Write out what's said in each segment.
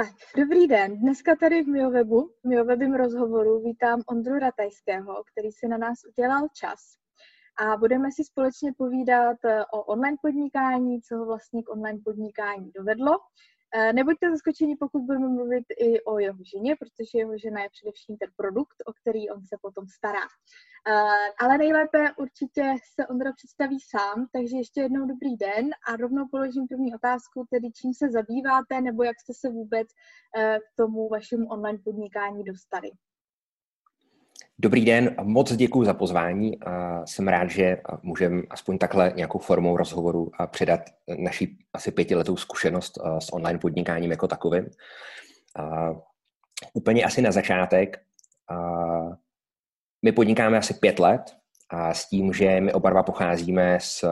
Tak, dobrý den. Dneska tady v MioWebu, v MioWebim rozhovoru vítám Ondru Ratajského, který si na nás udělal čas. A budeme si společně povídat eh, o online podnikání, co ho vlastně k online podnikání dovedlo. Eh, nebuďte zaskočeni, pokud budeme mluvit i o jeho ženě, protože jeho žena je především ten produkt, o který on se potom stará. Eh, ale nejlépe určitě se Ondra představí sám, takže ještě jednou dobrý den a rovnou položím první otázku, tedy čím se zabýváte nebo jak jste se vůbec eh, k tomu vašemu online podnikání dostali. Dobrý den, moc děkuji za pozvání. Jsem rád, že můžeme aspoň takhle nějakou formou rozhovoru předat naši asi pětiletou zkušenost s online podnikáním jako takovým. Úplně asi na začátek my podnikáme asi pět let a s tím, že my oba dva pocházíme z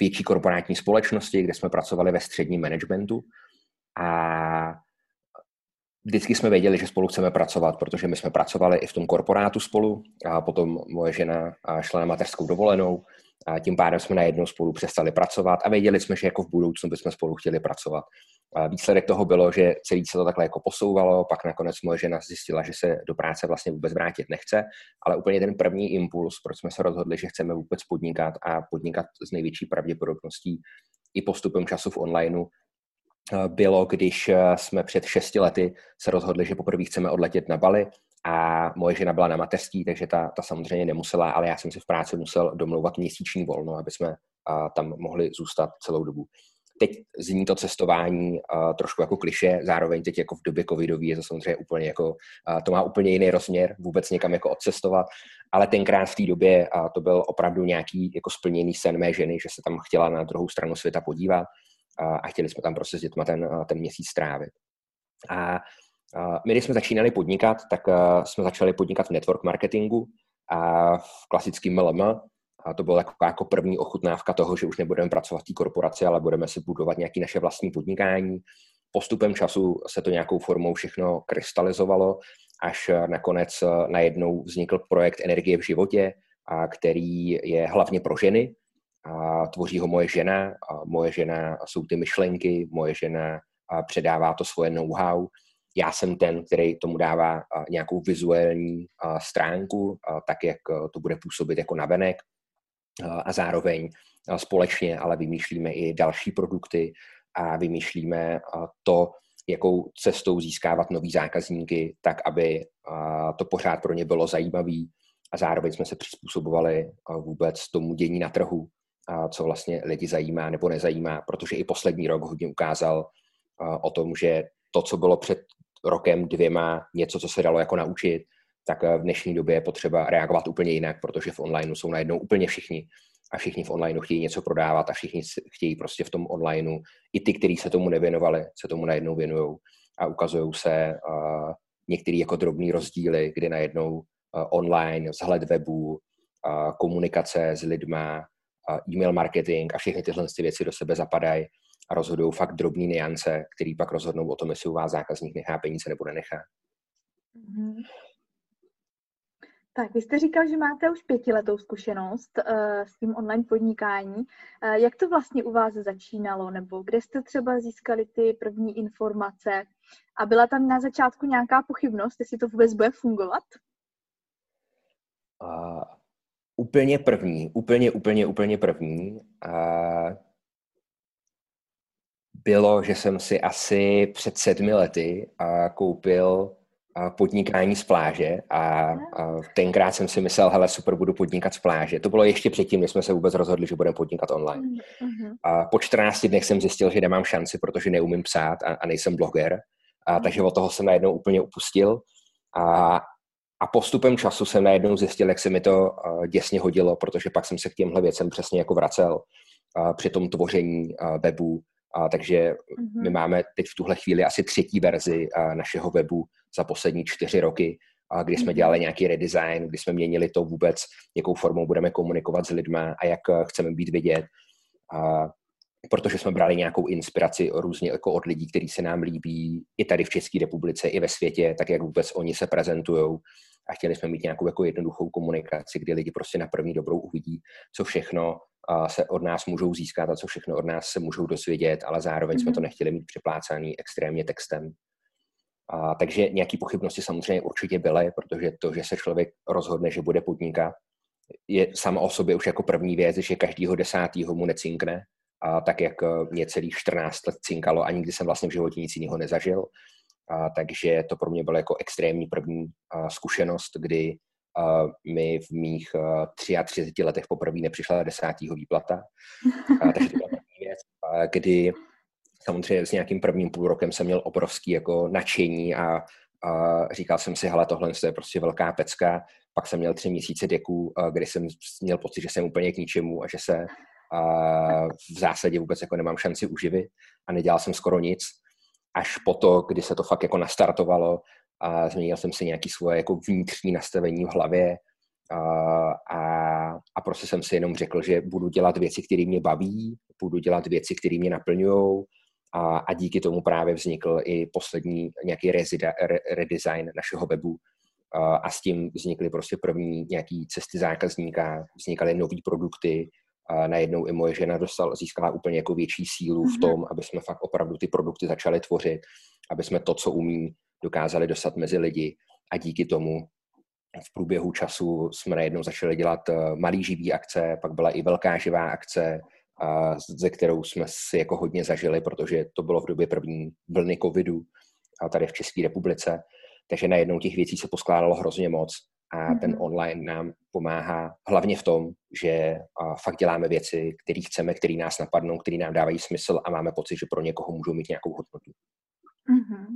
větší korporátní společnosti, kde jsme pracovali ve středním managementu a vždycky jsme věděli, že spolu chceme pracovat, protože my jsme pracovali i v tom korporátu spolu a potom moje žena šla na mateřskou dovolenou a tím pádem jsme najednou spolu přestali pracovat a věděli jsme, že jako v budoucnu bychom spolu chtěli pracovat. A výsledek toho bylo, že celý se to takhle jako posouvalo, pak nakonec moje žena zjistila, že se do práce vlastně vůbec vrátit nechce, ale úplně ten první impuls, proč jsme se rozhodli, že chceme vůbec podnikat a podnikat s největší pravděpodobností i postupem času v onlineu, bylo, když jsme před šesti lety se rozhodli, že poprvé chceme odletět na Bali a moje žena byla na mateřský, takže ta, ta samozřejmě nemusela, ale já jsem si v práci musel domlouvat měsíční volno, aby jsme a, tam mohli zůstat celou dobu. Teď zní to cestování trošku jako kliše, zároveň teď jako v době covidové je to samozřejmě úplně jako, to má úplně jiný rozměr, vůbec někam jako odcestovat, ale tenkrát v té době to byl opravdu nějaký jako splněný sen mé ženy, že se tam chtěla na druhou stranu světa podívat a, chtěli jsme tam prostě s dětma ten, ten měsíc strávit. A my, když jsme začínali podnikat, tak jsme začali podnikat v network marketingu a v klasickém MLM. A to byla taková jako první ochutnávka toho, že už nebudeme pracovat v té korporaci, ale budeme si budovat nějaké naše vlastní podnikání. Postupem času se to nějakou formou všechno krystalizovalo, až nakonec najednou vznikl projekt Energie v životě, a který je hlavně pro ženy. A tvoří ho moje žena. A moje žena jsou ty myšlenky, moje žena předává to svoje know-how. Já jsem ten, který tomu dává nějakou vizuální stránku, tak jak to bude působit jako navenek. A zároveň společně ale vymýšlíme i další produkty a vymýšlíme to, jakou cestou získávat nový zákazníky, tak aby to pořád pro ně bylo zajímavé a zároveň jsme se přizpůsobovali vůbec tomu dění na trhu, co vlastně lidi zajímá nebo nezajímá, protože i poslední rok hodně ukázal o tom, že to, co bylo před rokem, dvěma něco, co se dalo jako naučit, tak eh, v dnešní době je potřeba reagovat úplně jinak, protože v onlineu jsou najednou úplně všichni a všichni v onlineu chtějí něco prodávat a všichni chtějí prostě v tom onlineu, i ty, kteří se tomu nevěnovali, se tomu najednou věnují a ukazují se některé jako drobné rozdíly, kdy najednou uh, online, vzhled webu, komunikace s lidma, e-mail marketing a všechny tyhle věci do sebe zapadají a rozhodují fakt drobné niance, který pak rozhodnou o tom, jestli u vás zákazník nechá peníze nebo nenechá. Mm-hmm. Tak, vy jste říkal, že máte už pětiletou zkušenost uh, s tím online podnikání. Uh, jak to vlastně u vás začínalo, nebo kde jste třeba získali ty první informace? A byla tam na začátku nějaká pochybnost, jestli to vůbec bude fungovat? Uh, úplně první, úplně, úplně, úplně první. Uh, bylo, že jsem si asi před sedmi lety koupil podnikání z pláže a, tenkrát jsem si myslel, hele super, budu podnikat z pláže. To bylo ještě předtím, než jsme se vůbec rozhodli, že budeme podnikat online. Mm-hmm. A po 14 dnech jsem zjistil, že nemám šanci, protože neumím psát a, a nejsem bloger. A, mm-hmm. takže od toho jsem najednou úplně upustil. A, a postupem času jsem najednou zjistil, jak se mi to děsně hodilo, protože pak jsem se k těmhle věcem přesně jako vracel při tom tvoření webu, a, takže mm-hmm. my máme teď v tuhle chvíli asi třetí verzi našeho webu za poslední čtyři roky, kdy jsme mm-hmm. dělali nějaký redesign, kdy jsme měnili to vůbec, jakou formou budeme komunikovat s lidmi a jak chceme být vidět. Protože jsme brali nějakou inspiraci různě jako od lidí, kteří se nám líbí i tady v České republice, i ve světě, tak jak vůbec oni se prezentují. A chtěli jsme mít nějakou jako jednoduchou komunikaci, kdy lidi prostě na první dobrou uvidí, co všechno se od nás můžou získat a co všechno od nás se můžou dozvědět, ale zároveň mm-hmm. jsme to mhm. nechtěli mít připlácaný extrémně textem. A, takže nějaké pochybnosti samozřejmě určitě byly, protože to, že se člověk rozhodne, že bude podnikat, je sama o sobě už jako první věc, že každýho desátýho mu necinkne, a tak jak eh, mě celých 14 let cinkalo a nikdy jsem vlastně v životě nic jiného nezažil. A, takže to pro mě bylo jako extrémní první a, zkušenost, kdy a, mi v mých a, 33 letech poprvé nepřišla desátýho výplata. A, takže to byla první věc, a, kdy samozřejmě s nějakým prvním půl rokem jsem měl obrovský jako nadšení a, a říkal jsem si, hele, tohle je prostě velká pecka. Pak jsem měl tři měsíce deků, kdy jsem měl pocit, že jsem úplně k ničemu a že se a v zásadě vůbec jako nemám šanci uživit a nedělal jsem skoro nic. Až po to, kdy se to fakt jako nastartovalo a změnil jsem si nějaký svoje jako vnitřní nastavení v hlavě a, a, prostě jsem si jenom řekl, že budu dělat věci, které mě baví, budu dělat věci, které mě naplňují a, a díky tomu právě vznikl i poslední nějaký rezida, re, redesign našeho webu. A, a s tím vznikly prostě první nějaký cesty zákazníka, vznikaly nové produkty, a najednou i moje žena dostala, získala úplně jako větší sílu v mhm. tom, aby jsme fakt opravdu ty produkty začali tvořit, aby jsme to, co umí, dokázali dostat mezi lidi a díky tomu v průběhu času jsme najednou začali dělat eh, malý živý akce, pak byla i velká živá akce, a ze kterou jsme si jako hodně zažili, protože to bylo v době první vlny covidu a tady v České republice. Takže najednou těch věcí se poskládalo hrozně moc a ten mhm. online nám pomáhá hlavně v tom, že fakt děláme věci, které chceme, které nás napadnou, které nám dávají smysl a máme pocit, že pro někoho můžou mít nějakou hodnotu. Mm-hmm.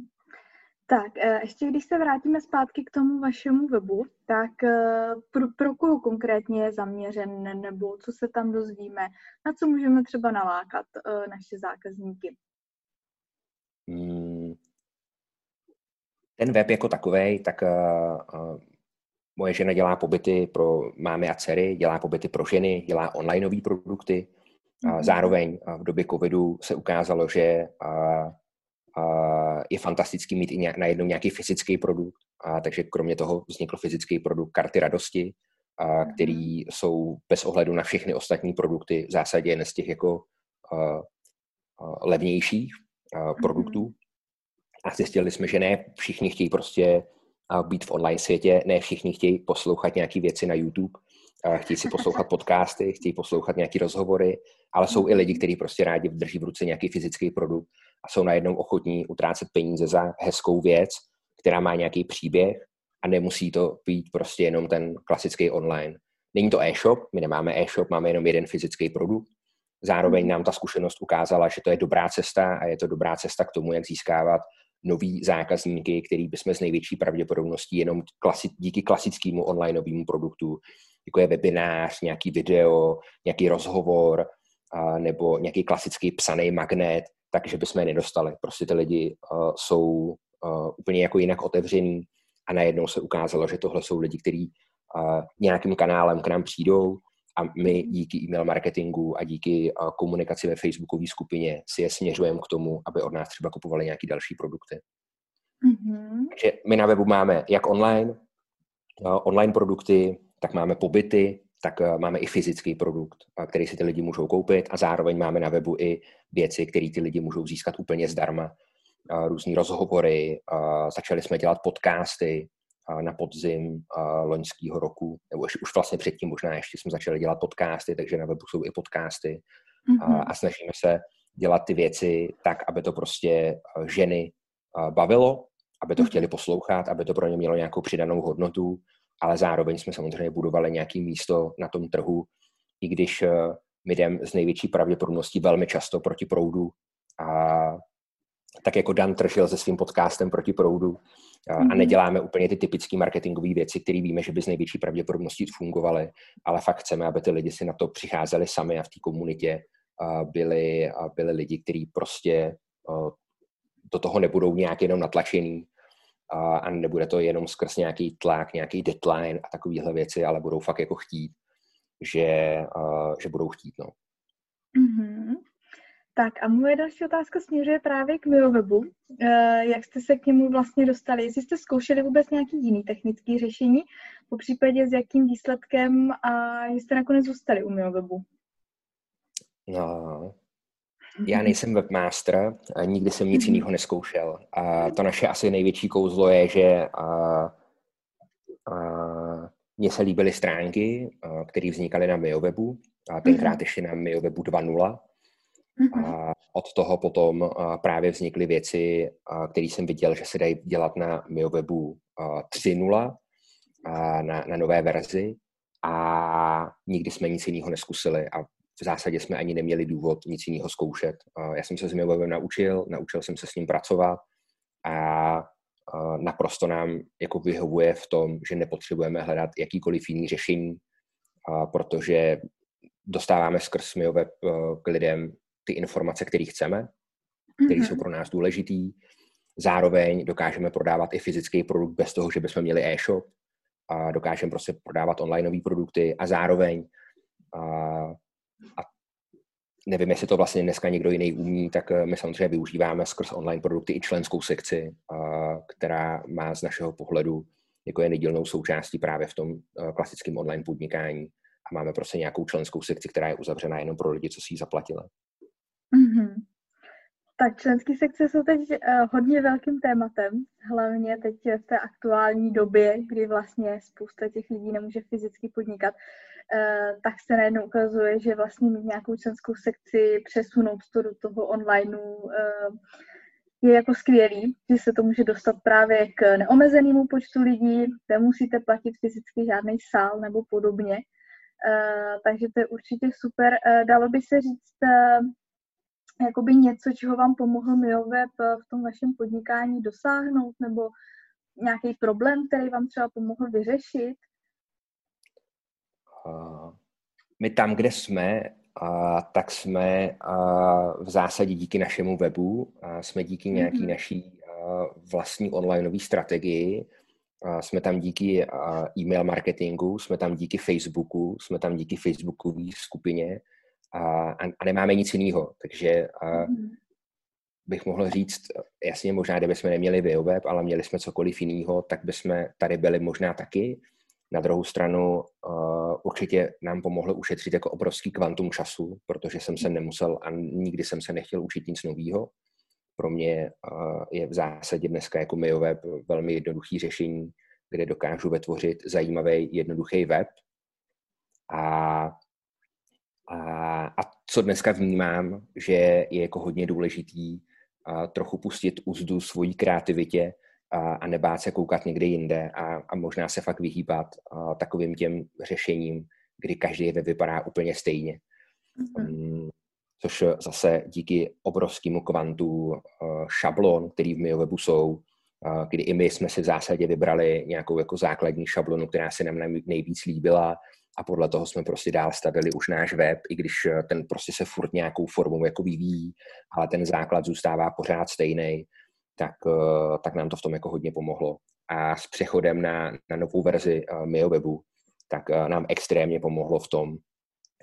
Tak, e, ještě když se vrátíme zpátky k tomu vašemu webu, tak e, pro, pro koho konkrétně je zaměřen, nebo co se tam dozvíme, na co můžeme třeba nalákat e, naše zákazníky? Hmm. Ten web jako takový, tak Moje žena dělá pobyty pro mámy a dcery, dělá pobyty pro ženy, dělá onlineové produkty. A mhm. zároveň v době covidu se ukázalo, že je fantastický mít i najednou nějaký fyzický produkt. A takže kromě toho vznikl fyzický produkt karty radosti, a který mhm. jsou bez ohledu na všechny ostatní produkty v zásadě jen z těch jako levnějších produktů. Mhm. A zjistili jsme, že ne všichni chtějí prostě a být v online světě. Ne všichni chtějí poslouchat nějaké věci na YouTube, chtějí si poslouchat podcasty, chtějí poslouchat nějaké rozhovory, ale jsou i lidi, kteří prostě rádi drží v ruce nějaký fyzický produkt a jsou najednou ochotní utrácet peníze za hezkou věc, která má nějaký příběh a nemusí to být prostě jenom ten klasický online. Není to e-shop, my nemáme e-shop, máme jenom jeden fyzický produkt. Zároveň mhm. nám ta zkušenost ukázala, že to je dobrá cesta a je to dobrá cesta k tomu, jak získávat nový zákazníky, který bychom s největší pravděpodobností jenom klasi- díky klasickému onlineovému produktu, jako je webinář, nějaký video, nějaký rozhovor a, nebo nějaký klasický psaný magnet, takže bychom je nedostali. Prostě ty lidi uh, jsou uh, úplně jako jinak otevřený a najednou se ukázalo, že tohle jsou lidi, kteří nějakým kanálem k nám přijdou, a my díky e-mail marketingu a díky komunikaci ve facebookové skupině si je směřujeme k tomu, aby od nás třeba kupovali nějaké další produkty. Mm-hmm. Takže my na webu máme jak online, online produkty, tak máme pobyty, tak máme i fyzický produkt, který si ty lidi můžou koupit a zároveň máme na webu i věci, které ty lidi můžou získat úplně zdarma. Různý rozhovory, začali jsme dělat podcasty, na podzim loňského roku, nebo už, už vlastně předtím možná ještě jsme začali dělat podcasty, takže na webu jsou i podcasty mm-hmm. a snažíme se dělat ty věci tak, aby to prostě ženy bavilo, aby to mm-hmm. chtěli poslouchat, aby to pro ně mělo nějakou přidanou hodnotu, ale zároveň jsme samozřejmě budovali nějaké místo na tom trhu, i když my jdem z největší pravděpodobností velmi často proti proudu a tak jako Dan tržil se svým podcastem proti proudu, a mhm. neděláme úplně ty typické marketingové věci, které víme, že by z největší pravděpodobností fungovaly, ale fakt chceme, aby ty lidi si na to přicházeli sami a v té komunitě byli, byli lidi, kteří prostě do toho nebudou nějak jenom natlačený a nebude to jenom skrz nějaký tlak, nějaký deadline a takovéhle věci, ale budou fakt jako chtít, že, že budou chtít. No. Mm-hmm. Tak a moje další otázka směřuje právě k Miowebu. Eh, jak jste se k němu vlastně dostali? Jestli jste zkoušeli vůbec nějaký jiný technický řešení, po případě s jakým výsledkem a jste nakonec zůstali u Miowebu? No, já nejsem webmaster, nikdy jsem nic mhm. jiného neskoušel. A to naše asi největší kouzlo je, že a, a, mně se líbily stránky, které vznikaly na Miowebu, a tenkrát mhm. ještě na Miowebu 2.0. Mm-hmm. A od toho potom právě vznikly věci, které jsem viděl, že se dají dělat na MioWebu 3.0, na, na nové verzi a nikdy jsme nic jiného neskusili a v zásadě jsme ani neměli důvod nic jiného zkoušet. Já jsem se s MioWebem naučil, naučil jsem se s ním pracovat a naprosto nám jako vyhovuje v tom, že nepotřebujeme hledat jakýkoliv jiný řešení, protože dostáváme skrz MioWeb k lidem ty informace, které chceme, které mm-hmm. jsou pro nás důležitý. Zároveň dokážeme prodávat i fyzický produkt bez toho, že bychom měli e-shop. A dokážeme prostě prodávat onlineové produkty a zároveň a, a nevím, jestli to vlastně dneska někdo jiný umí, tak eh, my samozřejmě využíváme skrz online produkty i členskou sekci, a, která má z našeho pohledu jako je nedílnou součástí právě v tom eh, klasickém online podnikání. A máme prostě nějakou členskou sekci, která je uzavřená jenom pro lidi, co si ji zaplatili. Mm-hmm. Tak členské sekce jsou teď uh, hodně velkým tématem, hlavně teď v té aktuální době, kdy vlastně spousta těch lidí nemůže fyzicky podnikat, uh, tak se najednou ukazuje, že vlastně mít nějakou členskou sekci, přesunout to do toho online uh, je jako skvělý, že se to může dostat právě k neomezenému počtu lidí, nemusíte platit fyzicky žádný sál nebo podobně. Uh, takže to je určitě super. Uh, dalo by se říct, uh, jakoby něco, čeho vám pomohl MioWeb v tom vašem podnikání dosáhnout, nebo nějaký problém, který vám třeba pomohl vyřešit? My tam, kde jsme, uh, tak jsme v zásadě díky našemu webu, jsme díky nějaký mm-hmm. naší vlastní onlineové strategii, jsme tam díky e-mail marketingu, jsme tam díky Facebooku, jsme tam díky Facebookové skupině, a, a nemáme nic jiného. Takže a, mm. bych mohl říct, jasně možná, kdybychom neměli VioWeb, ale měli jsme cokoliv jiného, tak bychom tady byli možná taky. Na druhou stranu uh, určitě nám pomohlo ušetřit jako obrovský kvantum času, protože jsem se nemusel a nikdy jsem se nechtěl učit nic nového. Pro mě uh, je v zásadě dneska jako MioWeb velmi jednoduchý řešení, kde dokážu vytvořit zajímavý, jednoduchý web a, a co dneska vnímám, že je jako hodně důležitý a trochu pustit úzdu svojí kreativitě a, a nebát se koukat někde jinde a, a možná se fakt vyhýbat a, takovým těm řešením, kdy každý web vypadá úplně stejně. Mm-hmm. Um, což zase díky obrovskému kvantu uh, šablon, který v MioWebu jsou, uh, kdy i my jsme si v zásadě vybrali nějakou jako základní šablonu, která se nám nejvíc líbila a podle toho jsme prostě dál stavili už náš web, i když eh, ten prostě se furt nějakou formou jako vyvíjí, ale ten základ zůstává pořád stejný, tak, eh, tak nám to v tom jako hodně pomohlo. A s přechodem na, na novou verzi uh, MioWebu, tak uh, nám extrémně pomohlo v tom,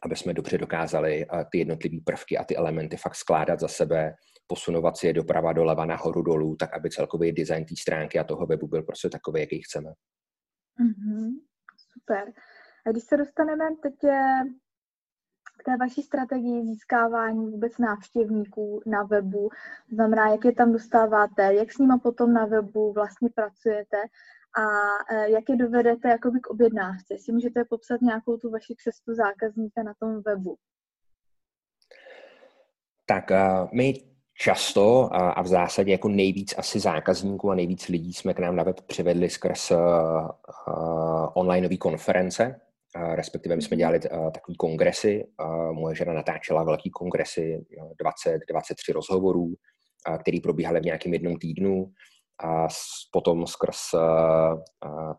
aby jsme dobře dokázali ty jednotlivé prvky a ty elementy fakt skládat za sebe, posunovat si je doprava, doleva, nahoru, dolů, tak aby celkový design té stránky a toho webu byl prostě takový, jaký chceme. Mm-hmm. Super. A když se dostaneme teď eh, k té vaší strategii získávání vůbec návštěvníků na webu, znamená, jak je tam dostáváte, jak s nima potom na webu vlastně pracujete a eh, jak je dovedete jakoby k objednávce. Si můžete popsat nějakou tu vaši cestu zákazníka na tom webu. Tak uh, my často a, a v zásadě jako nejvíc asi zákazníků a nejvíc lidí jsme k nám na web přivedli skrz uh, uh, onlineové konference, respektive my jsme dělali takové kongresy. Moje žena natáčela velký kongresy, 20, 23 rozhovorů, který probíhaly v nějakém jednom týdnu. A potom skrz,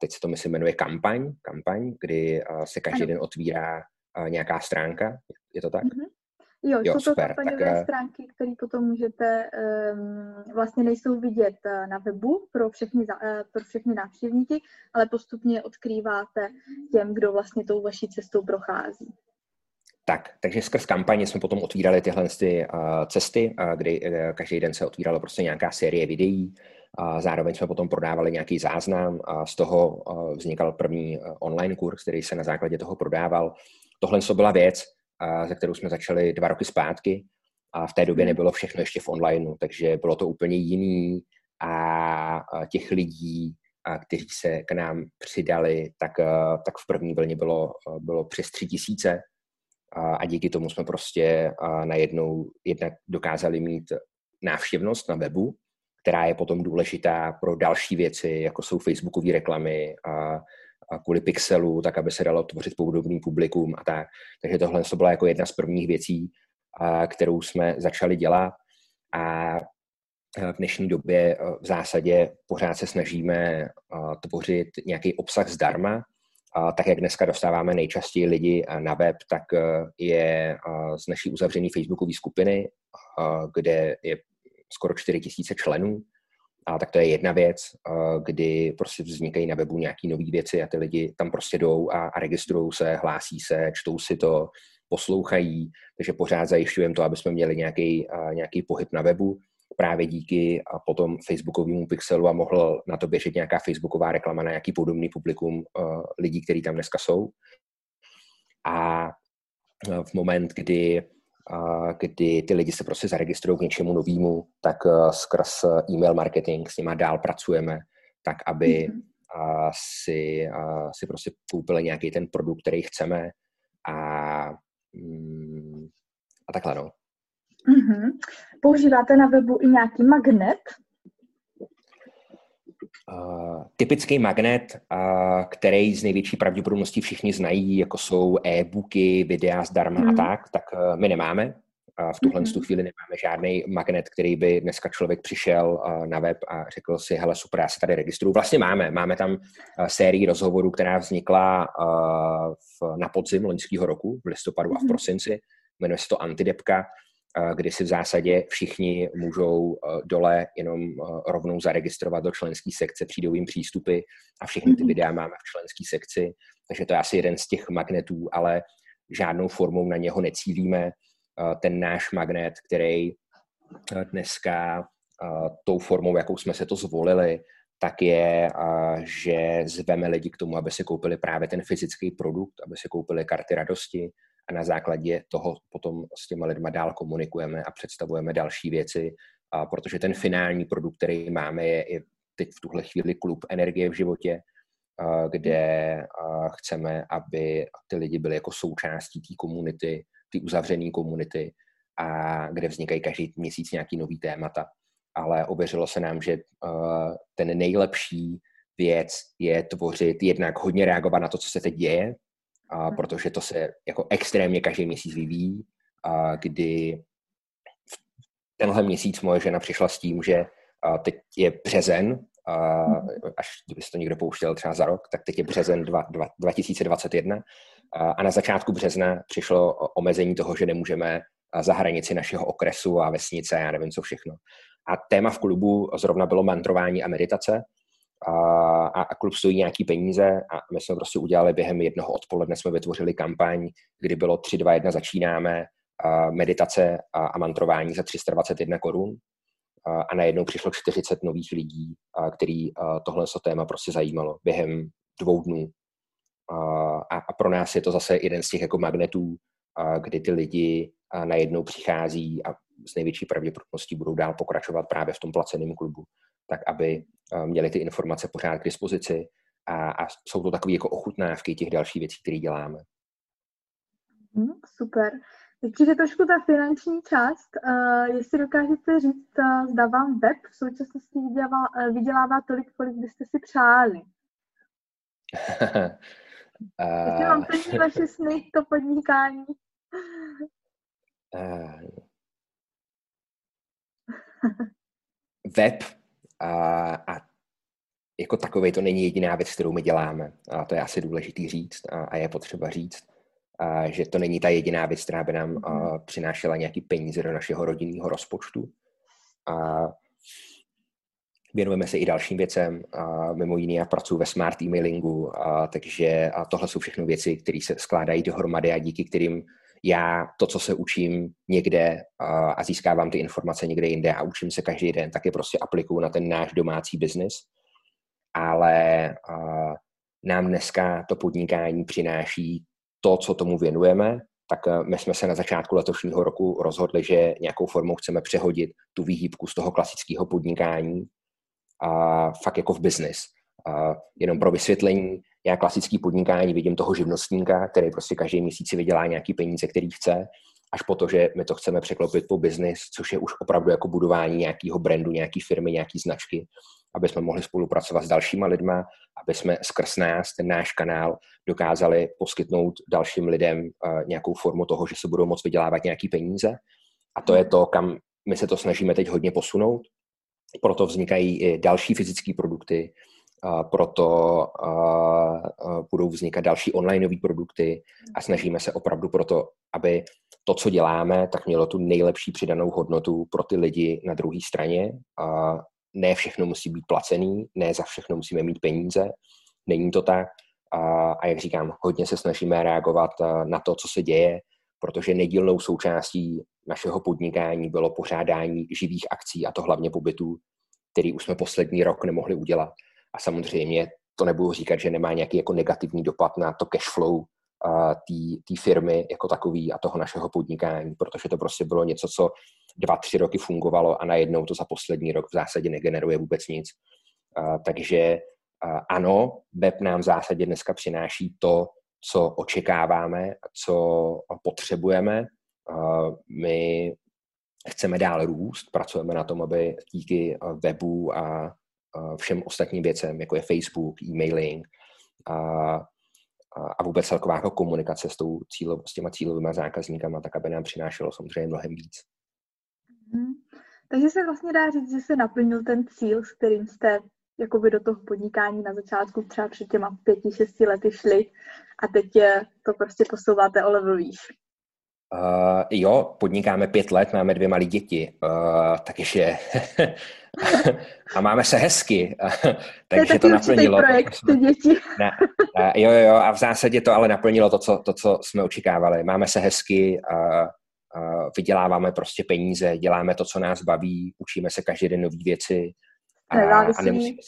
teď se to myslím jmenuje kampaň, kampaň, kdy se každý den otvírá nějaká stránka. Je to tak? Mm-hmm. Jo, jo jsou to kampaňové tak, stránky, které potom můžete, um, vlastně nejsou vidět uh, na webu pro všechny, uh, pro všechny návštěvníky, ale postupně odkrýváte těm, kdo vlastně tou vaší cestou prochází. tak, takže skrz kampaně jsme potom otvírali tyhle ty, uh, cesty, uh, kdy uh, každý den se otvírala prostě nějaká série videí. Uh, zároveň jsme potom prodávali nějaký záznam a z toho vznikal první online kurz, který se na základě toho prodával. Tohle to byla věc, ze kterou jsme začali dva roky zpátky. A v té době hmm. nebylo všechno ještě v onlineu, takže bylo to úplně jiný. A těch lidí, kteří se k nám přidali, tak, tak v první vlně bylo, bylo přes tři tisíce. A díky tomu jsme prostě najednou jednak dokázali mít návštěvnost na webu, která je potom důležitá pro další věci, jako jsou facebookové reklamy a, kvůli pixelu, tak aby se dalo tvořit podobný publikum a tak. Takže tohle to byla jako jedna z prvních věcí, a, kterou jsme začali dělat. A v dnešní době v zásadě pořád se snažíme tvořit nějaký obsah zdarma, a tak jak dneska dostáváme nejčastěji lidi na web, tak je z naší uzavřené facebookové skupiny, kde je skoro 4 tisíce členů, a tak to je jedna věc, kdy prostě vznikají na webu nějaké nové věci a ty lidi tam prostě jdou a, a registrují se, hlásí se, čtou si to, poslouchají, takže pořád zajišťujeme to, aby jsme měli nějaký, nějaký pohyb na webu právě díky a potom facebookovému pixelu a mohl na to běžet nějaká facebooková reklama na nějaký podobný publikum uh, lidí, kteří tam dneska jsou. A v moment, kdy, kdy ty lidi se prostě zaregistrují k něčemu novému, tak uh, skrz e-mail marketing s nimi dál pracujeme, tak aby mm-hmm. uh, si, si prostě koupili nějaký ten produkt, který chceme a, um, a takhle no. Mm-hmm. Používáte na webu i nějaký magnet? Uh, typický magnet, uh, který z největší pravděpodobností všichni znají, jako jsou e-booky, videa zdarma mm. a mhm. tak, tak uh, my nemáme. Uh, v tuhle mm-hmm. chvíli nemáme žádný magnet, který by dneska člověk přišel uh, na web a řekl si, hele super, já se tady registruju. Vlastně máme. Máme tam uh, sérii rozhovorů, která vznikla uh, v, na podzim loňského roku, v listopadu mm-hmm. a v mhm. prosinci. Jmenuje se to Antidepka kdy si v zásadě všichni můžou eh, dole jenom eh, rovnou zaregistrovat do členské sekce, přijdou jim přístupy a všechny ty mhm. videa máme v členské sekci, takže to je asi jeden z těch magnetů, ale žádnou formou na něho necílíme. Eh, ten náš magnet, který dneska tou formou, jakou jsme se to zvolili, tak je, že zveme lidi k tomu, aby si koupili právě ten fyzický produkt, aby si koupili karty radosti, a na základě toho potom s těma lidma dál komunikujeme a představujeme další věci, a protože ten finální produkt, který máme, je, je teď v tuhle chvíli klub energie v životě, a kde a chceme, aby ty lidi byli jako součástí té komunity, té uzavřené komunity, a kde vznikají každý měsíc nějaký nový témata. Ale ověřilo se nám, že ten nejlepší věc je tvořit, jednak hodně reagovat na to, co se teď děje, a protože to se jako extrémně každý měsíc vyvíjí, a kdy tenhle měsíc moje žena přišla s tím, že a teď je březen, a mhm. až kdyby to někdo pouštěl třeba za rok, tak teď je březen 2, 2, 2021 a, a na začátku března přišlo omezení toho, že nemůžeme za hranici našeho okresu a vesnice, já nevím co všechno. A téma v klubu zrovna bylo mantrování a meditace, a, a klub stojí nějaký peníze a my jsme prostě udělali během jednoho odpoledne, jsme vytvořili kampaň, kdy bylo 3, 2, 1, začínáme, a meditace a, a mantrování za 321 korun a, a najednou přišlo 40 nových lidí, a, který a, tohle téma prostě zajímalo během dvou dnů. A, a pro nás je to zase jeden z těch jako magnetů, a, kdy ty lidi a najednou přichází a s největší pravděpodobností budou dál pokračovat právě v tom placeném klubu tak aby eh, měli ty informace pořád k dispozici a, a jsou to takové jako ochutnávky těch dalších věcí, které děláme. Hmm, super. Teď je trošku ta finanční část. Uh, jestli dokážete říct, uh, zda vám web v současnosti vydělává, uh, vydělává tolik, kolik byste si přáli? uh, jestli vám plní vaše sny, to podnikání? uh, web a, a jako takový to není jediná věc, kterou my děláme. A to je asi důležitý říct a, a je potřeba říct, a, že to není ta jediná věc, která by nám a, přinášela nějaký peníze do našeho rodinného rozpočtu. A věnujeme se i dalším věcem. A mimo jiné já pracuji ve smart emailingu, a, takže a tohle jsou všechno věci, které se skládají dohromady a díky kterým já to, co se učím někde a získávám ty informace někde jinde a učím se každý den, tak je prostě aplikuju na ten náš domácí biznis. Ale nám dneska to podnikání přináší to, co tomu věnujeme, tak my jsme se na začátku letošního roku rozhodli, že nějakou formou chceme přehodit tu výhýbku z toho klasického podnikání a fakt jako v biznis. Jenom pro vysvětlení, já klasický podnikání vidím toho živnostníka, který prostě každý měsíc si vydělá nějaký peníze, který chce, až po to, že my to chceme překlopit po biznis, což je už opravdu jako budování nějakého brandu, nějaký firmy, nějaký značky, aby jsme mohli spolupracovat s dalšíma lidma, aby jsme skrz nás, ten náš kanál, dokázali poskytnout dalším lidem uh, nějakou formu toho, že se budou moct vydělávat nějaký peníze. A to je to, kam my se to snažíme teď hodně posunout. Proto vznikají i další fyzické produkty, proto budou vznikat další onlineové produkty a snažíme se opravdu proto, aby to, co děláme, tak mělo tu nejlepší přidanou hodnotu pro ty lidi na druhé straně. Ne všechno musí být placený, ne za všechno musíme mít peníze, není to tak. A jak říkám, hodně se snažíme reagovat na to, co se děje, protože nedílnou součástí našeho podnikání bylo pořádání živých akcí, a to hlavně pobytů, který už jsme poslední rok nemohli udělat. A samozřejmě to nebudu říkat, že nemá nějaký jako negativní dopad na to cash flow té firmy jako takový a toho našeho podnikání, protože to prostě bylo něco, co dva, tři roky fungovalo a najednou to za poslední rok v zásadě negeneruje vůbec nic. A, takže a, ano, web nám v zásadě dneska přináší to, co očekáváme, co potřebujeme. A, my chceme dál růst, pracujeme na tom, aby díky webu a všem ostatním věcem, jako je Facebook, e-mailing a, a vůbec celková jako komunikace s, tou cílo, s těma cílovými zákazníkama, tak aby nám přinášelo samozřejmě mnohem víc. Hmm. Takže se vlastně dá říct, že se naplnil ten cíl, s kterým jste jakoby do toho podnikání na začátku třeba před těma pěti, šesti lety šli a teď je to prostě posouváte o level výš. Uh, jo, podnikáme pět let, máme dvě malé děti, uh, takže a máme se hezky, takže to, to naplnilo. projekt, ty děti. ne, ne, jo, jo, a v zásadě to ale naplnilo to, co, to, co jsme očekávali. Máme se hezky, a, a vyděláváme prostě peníze, děláme to, co nás baví, učíme se každý den nové věci a, a nemusíme,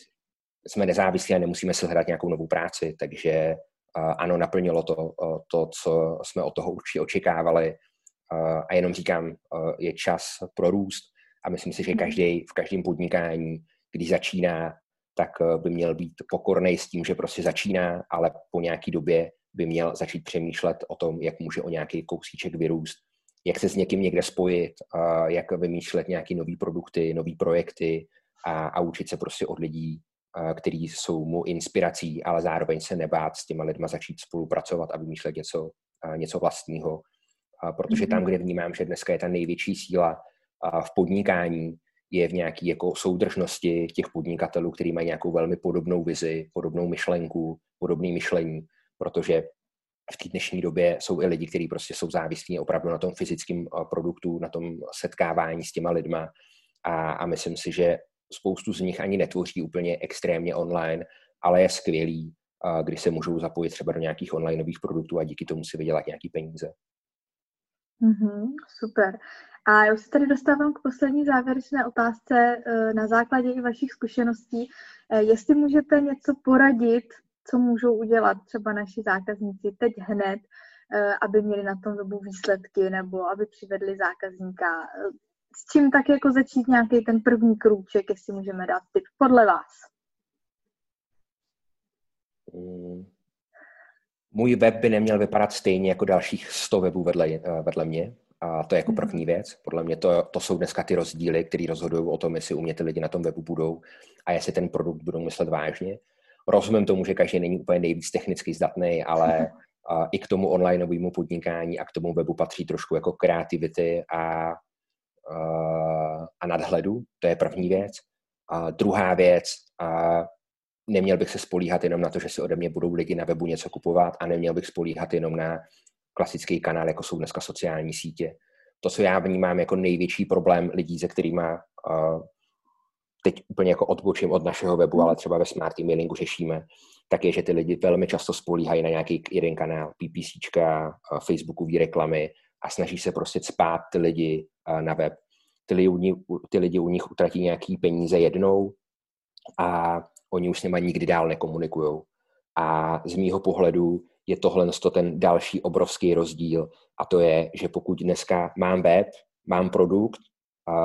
jsme nezávislí a nemusíme si hledat nějakou novou práci, takže ano, naplnilo to, to, co jsme od toho určitě očekávali. A jenom říkám, je čas pro růst a myslím si, že mhm. každý v každém podnikání, když začíná, tak by měl být pokorný s tím, že prostě začíná, ale po nějaký době by měl začít přemýšlet o tom, jak může o nějaký kousíček vyrůst, jak se s někým někde spojit, jak vymýšlet nějaké nové produkty, nové projekty a, a učit se prostě od lidí, který jsou mu inspirací, ale zároveň se nebát s těma lidma začít spolupracovat a vymýšlet něco, něco vlastního. Protože tam, mhm. kde vnímám, že dneska je ta největší síla v podnikání, je v nějaké jako soudržnosti těch podnikatelů, kteří mají nějakou velmi podobnou vizi, podobnou myšlenku, podobné myšlení, protože v té dnešní době jsou i lidi, kteří prostě jsou závislí opravdu na tom fyzickém produktu, na tom setkávání s těma lidma a, a myslím si, že spoustu z nich ani netvoří úplně extrémně online, ale je skvělý, když se můžou zapojit třeba do nějakých onlineových produktů a díky tomu si vydělat nějaký peníze. Mm-hmm, super. A já se tady dostávám k poslední závěrečné otázce e, na základě i vašich zkušeností. E, jestli můžete něco poradit, co můžou udělat třeba naši zákazníci teď hned, e, aby měli na tom webu výsledky nebo aby přivedli zákazníka s čím tak jako začít nějaký ten první krůček, jestli můžeme dát tip podle vás? Mm. Můj web by neměl vypadat stejně jako dalších 100 webů vedle, eh, vedle mě. A to je jako mhm. první věc. Podle mě to, to jsou dneska ty rozdíly, které rozhodují o tom, jestli u mě ty lidi na tom webu budou a jestli ten produkt budou myslet vážně. Rozumím tomu, že každý není úplně nejvíc technicky zdatný, ale a i k tomu onlineovému podnikání a k tomu webu patří trošku jako kreativity a a nadhledu, to je první věc. A druhá věc, a neměl bych se spolíhat jenom na to, že si ode mě budou lidi na webu něco kupovat a neměl bych spolíhat jenom na klasický kanál, jako jsou dneska sociální sítě. To, co já vnímám jako největší problém lidí, se kterými teď úplně jako odbočím od našeho webu, ale třeba ve smart emailingu řešíme, tak je, že ty lidi velmi často spolíhají na nějaký jeden kanál, PPCčka, Facebookové reklamy, a snaží se prostě spát ty lidi na web. Ty lidi, ty lidi u nich utratí nějaký peníze jednou a oni už s nimi nikdy dál nekomunikují. A z mýho pohledu je tohle ten další obrovský rozdíl a to je, že pokud dneska mám web, mám produkt,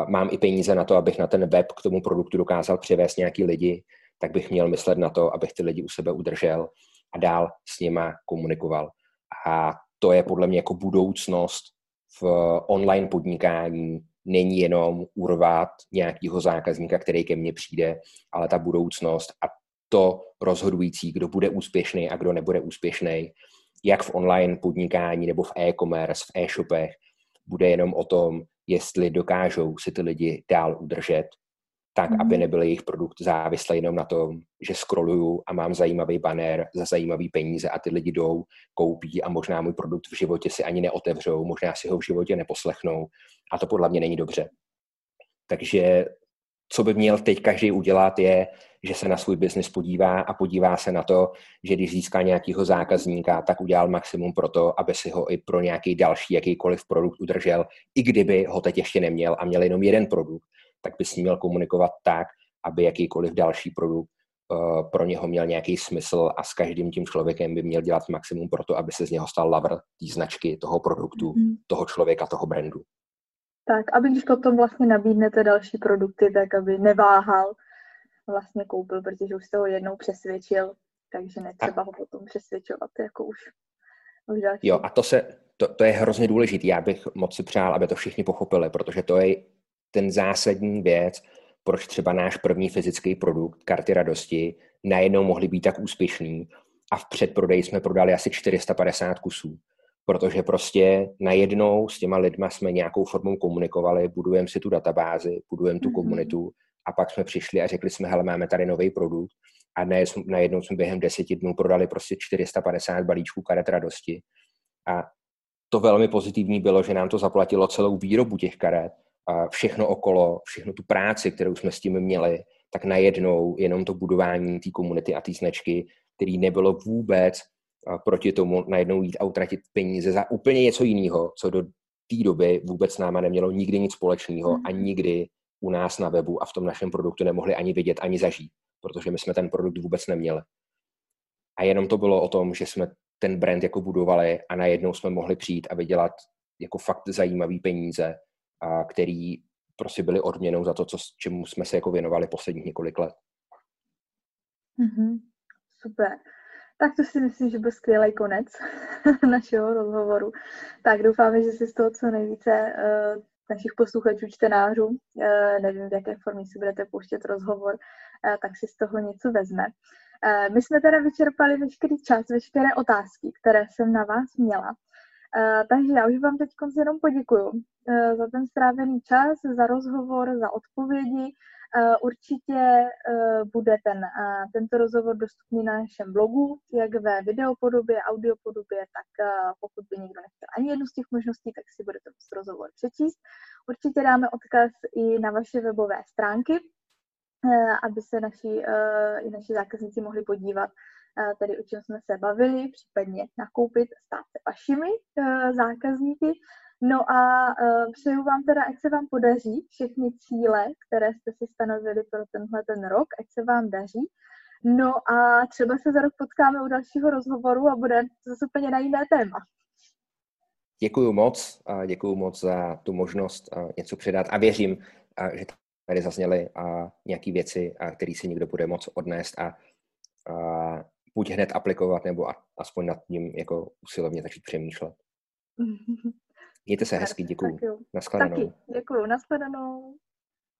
mám i peníze na to, abych na ten web k tomu produktu dokázal přivést nějaký lidi, tak bych měl myslet na to, abych ty lidi u sebe udržel a dál s nima komunikoval. A to je podle mě jako budoucnost v online podnikání. Není jenom urvat nějakého zákazníka, který ke mně přijde, ale ta budoucnost a to rozhodující, kdo bude úspěšný a kdo nebude úspěšný, jak v online podnikání nebo v e-commerce, v e-shopech, bude jenom o tom, jestli dokážou si ty lidi dál udržet, tak, mm-hmm. aby nebyl jejich produkt závislý jenom na tom, že scrolluju a mám zajímavý banner za zajímavý peníze a ty lidi jdou, koupí a možná můj produkt v životě si ani neotevřou, možná si ho v životě neposlechnou a to podle mě není dobře. Takže co by měl teď každý udělat, je, že se na svůj biznis podívá a podívá se na to, že když získá nějakého zákazníka, tak udělal maximum pro to, aby si ho i pro nějaký další jakýkoliv produkt udržel, i kdyby ho teď ještě neměl a měl jenom jeden produkt, tak by s ním měl komunikovat tak, aby jakýkoliv další produkt uh, pro něho měl nějaký smysl a s každým tím člověkem by měl dělat maximum pro to, aby se z něho stal lover té značky, toho produktu, mm. toho člověka, toho brandu. Tak, aby když potom vlastně nabídnete další produkty, tak aby neváhal, vlastně koupil, protože už jste ho jednou přesvědčil, takže netřeba a... ho potom přesvědčovat jako už, už další. Jo, a to, se, to, to je hrozně důležité. Já bych moc si přál, aby to všichni pochopili, protože to je ten zásadní věc, proč třeba náš první fyzický produkt, karty radosti, najednou mohly být tak úspěšný a v předprodeji jsme prodali asi 450 kusů. Protože prostě najednou s těma lidma jsme nějakou formou komunikovali, budujeme si tu databázi, budujeme tu mm-hmm. komunitu a pak jsme přišli a řekli jsme, hele, máme tady nový produkt. A najednou jsme během deseti dnů prodali prostě 450 balíčků karet radosti. A to velmi pozitivní bylo, že nám to zaplatilo celou výrobu těch karet všechno okolo, všechno tu práci, kterou jsme s tím měli, tak najednou jenom to budování té komunity a té značky, který nebylo vůbec proti tomu najednou jít a utratit peníze za úplně něco jiného, co do té doby vůbec s náma nemělo nikdy nic společného a mhm. nikdy u nás na webu a v tom našem produktu nemohli ani vidět, ani zažít, protože my jsme ten produkt vůbec neměli. A jenom to bylo o tom, že jsme ten brand jako budovali a najednou jsme mohli přijít a vydělat jako fakt zajímavý peníze, a který prostě byly odměnou za to, co, čemu jsme se jako věnovali posledních několik let. Mm-hmm. Super. Tak to si myslím, že byl skvělý konec našeho rozhovoru. Tak doufáme, že si z toho co nejvíce uh, našich posluchačů, čtenářů, uh, nevím, v jaké formě si budete pouštět rozhovor, uh, tak si z toho něco vezme. Uh, my jsme teda vyčerpali veškerý čas, veškeré otázky, které jsem na vás měla. Uh, takže já už vám teď jenom poděkuju uh, za ten strávený čas, za rozhovor, za odpovědi Eh, určitě eh, bude ten, eh, tento rozhovor dostupný na našem blogu, jak ve videopodobě, audiopodobě, tak pokud by někdo nechtěl ani jednu z těch možností, tak si budete muset rozhovor přečíst. Určitě dáme odkaz i na vaše webové stránky, aby se naši, i naši zákazníci mohli podívat, tady o čem jsme se bavili, případně nakoupit, stát se vašimi zákazníky. No a uh, přeju vám teda, ať se vám podaří všechny cíle, které jste si stanovili pro tenhle ten rok, ať se vám daří. No a třeba se za rok potkáme u dalšího rozhovoru a bude zase úplně na jiné téma. Děkuji moc a děkuji moc za tu možnost něco předat a věřím, že tady zazněly nějaké věci, které si někdo bude moc odnést a, a buď hned aplikovat, nebo aspoň nad tím jako usilovně začít přemýšlet. Mějte se hezky, děkuji. Naschledanou. Taky, děkuji, naschledanou.